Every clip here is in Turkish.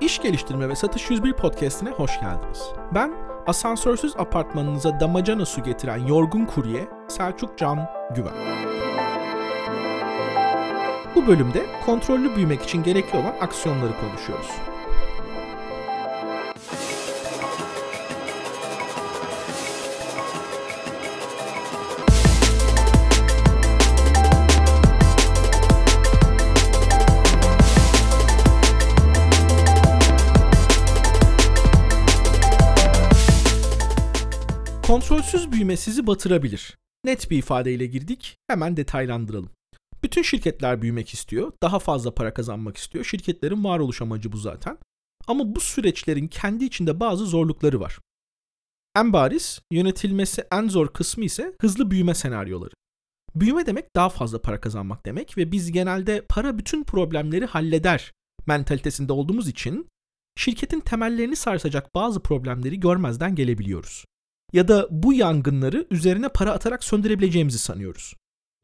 İş Geliştirme ve Satış 101 podcastine hoş geldiniz. Ben asansörsüz apartmanınıza damacana su getiren yorgun kurye Selçuk Can Güven. Bu bölümde kontrollü büyümek için gerekli olan aksiyonları konuşuyoruz. Kontrolsüz büyüme sizi batırabilir. Net bir ifadeyle girdik, hemen detaylandıralım. Bütün şirketler büyümek istiyor, daha fazla para kazanmak istiyor. Şirketlerin varoluş amacı bu zaten. Ama bu süreçlerin kendi içinde bazı zorlukları var. En bariz, yönetilmesi en zor kısmı ise hızlı büyüme senaryoları. Büyüme demek daha fazla para kazanmak demek ve biz genelde para bütün problemleri halleder mentalitesinde olduğumuz için şirketin temellerini sarsacak bazı problemleri görmezden gelebiliyoruz ya da bu yangınları üzerine para atarak söndürebileceğimizi sanıyoruz.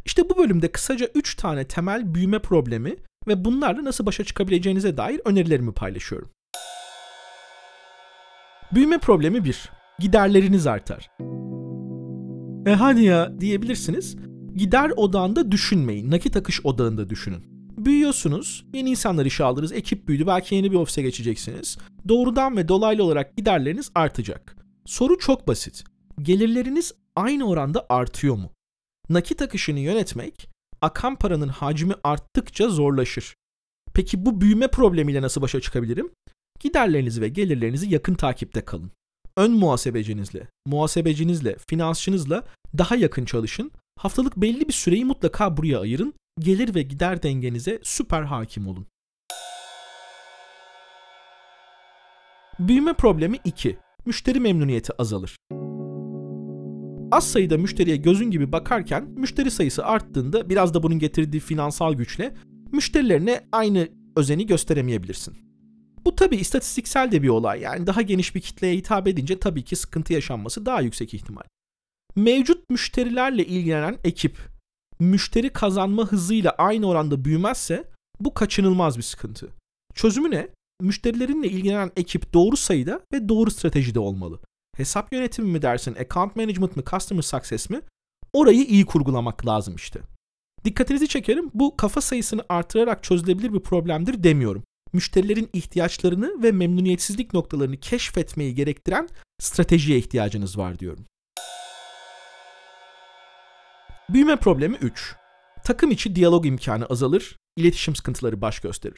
İşte bu bölümde kısaca 3 tane temel büyüme problemi ve bunlarla nasıl başa çıkabileceğinize dair önerilerimi paylaşıyorum. Büyüme problemi 1. Giderleriniz artar. E hadi ya diyebilirsiniz. Gider odağında düşünmeyin. Nakit akış odağında düşünün. Büyüyorsunuz, yeni insanlar işe aldınız, ekip büyüdü, belki yeni bir ofise geçeceksiniz. Doğrudan ve dolaylı olarak giderleriniz artacak. Soru çok basit. Gelirleriniz aynı oranda artıyor mu? Nakit akışını yönetmek akan paranın hacmi arttıkça zorlaşır. Peki bu büyüme problemiyle nasıl başa çıkabilirim? Giderlerinizi ve gelirlerinizi yakın takipte kalın. Ön muhasebecinizle, muhasebecinizle, finansçınızla daha yakın çalışın. Haftalık belli bir süreyi mutlaka buraya ayırın. Gelir ve gider dengenize süper hakim olun. Büyüme problemi 2 müşteri memnuniyeti azalır. Az sayıda müşteriye gözün gibi bakarken müşteri sayısı arttığında biraz da bunun getirdiği finansal güçle müşterilerine aynı özeni gösteremeyebilirsin. Bu tabi istatistiksel de bir olay yani daha geniş bir kitleye hitap edince tabii ki sıkıntı yaşanması daha yüksek ihtimal. Mevcut müşterilerle ilgilenen ekip müşteri kazanma hızıyla aynı oranda büyümezse bu kaçınılmaz bir sıkıntı. Çözümü ne? Müşterilerinle ilgilenen ekip doğru sayıda ve doğru stratejide olmalı. Hesap yönetimi mi dersin, account management mi, customer success mi? Orayı iyi kurgulamak lazım işte. Dikkatinizi çekerim bu kafa sayısını artırarak çözülebilir bir problemdir demiyorum. Müşterilerin ihtiyaçlarını ve memnuniyetsizlik noktalarını keşfetmeyi gerektiren stratejiye ihtiyacınız var diyorum. Büyüme problemi 3. Takım içi diyalog imkanı azalır, iletişim sıkıntıları baş gösterir.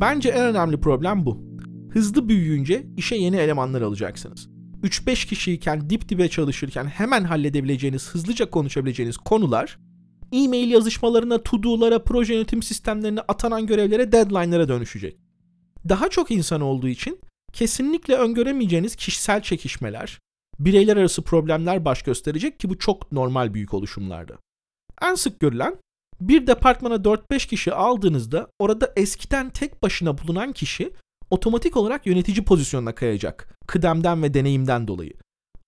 Bence en önemli problem bu. Hızlı büyüyünce işe yeni elemanlar alacaksınız. 3-5 kişiyken dip dibe çalışırken hemen halledebileceğiniz, hızlıca konuşabileceğiniz konular e-mail yazışmalarına, to-do'lara, proje yönetim sistemlerine, atanan görevlere, deadline'lara dönüşecek. Daha çok insan olduğu için kesinlikle öngöremeyeceğiniz kişisel çekişmeler, bireyler arası problemler baş gösterecek ki bu çok normal büyük oluşumlarda. En sık görülen bir departmana 4-5 kişi aldığınızda orada eskiden tek başına bulunan kişi otomatik olarak yönetici pozisyonuna kayacak. Kıdemden ve deneyimden dolayı.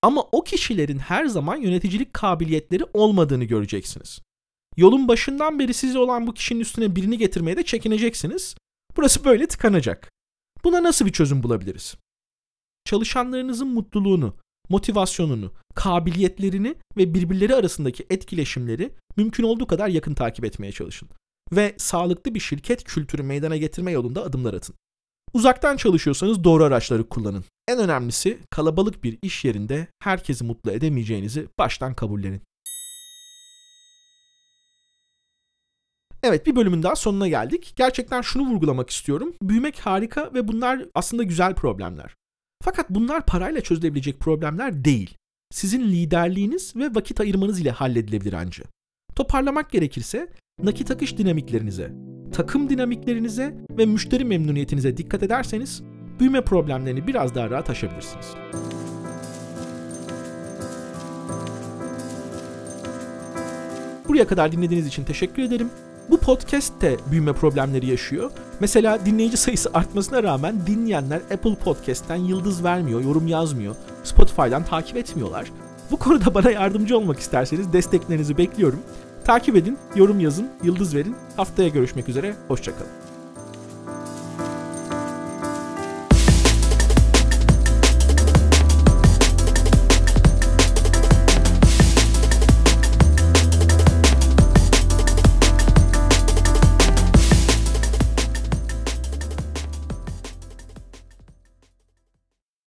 Ama o kişilerin her zaman yöneticilik kabiliyetleri olmadığını göreceksiniz. Yolun başından beri size olan bu kişinin üstüne birini getirmeye de çekineceksiniz. Burası böyle tıkanacak. Buna nasıl bir çözüm bulabiliriz? Çalışanlarınızın mutluluğunu, motivasyonunu, kabiliyetlerini ve birbirleri arasındaki etkileşimleri mümkün olduğu kadar yakın takip etmeye çalışın. Ve sağlıklı bir şirket kültürü meydana getirme yolunda adımlar atın. Uzaktan çalışıyorsanız doğru araçları kullanın. En önemlisi kalabalık bir iş yerinde herkesi mutlu edemeyeceğinizi baştan kabullenin. Evet bir bölümün daha sonuna geldik. Gerçekten şunu vurgulamak istiyorum. Büyümek harika ve bunlar aslında güzel problemler. Fakat bunlar parayla çözülebilecek problemler değil. Sizin liderliğiniz ve vakit ayırmanız ile halledilebilir ancak. Toparlamak gerekirse nakit akış dinamiklerinize, takım dinamiklerinize ve müşteri memnuniyetinize dikkat ederseniz büyüme problemlerini biraz daha rahat aşabilirsiniz. Buraya kadar dinlediğiniz için teşekkür ederim. Bu podcast de büyüme problemleri yaşıyor. Mesela dinleyici sayısı artmasına rağmen dinleyenler Apple Podcast'ten yıldız vermiyor, yorum yazmıyor. Spotify'dan takip etmiyorlar. Bu konuda bana yardımcı olmak isterseniz desteklerinizi bekliyorum. Takip edin, yorum yazın, yıldız verin. Haftaya görüşmek üzere, hoşçakalın.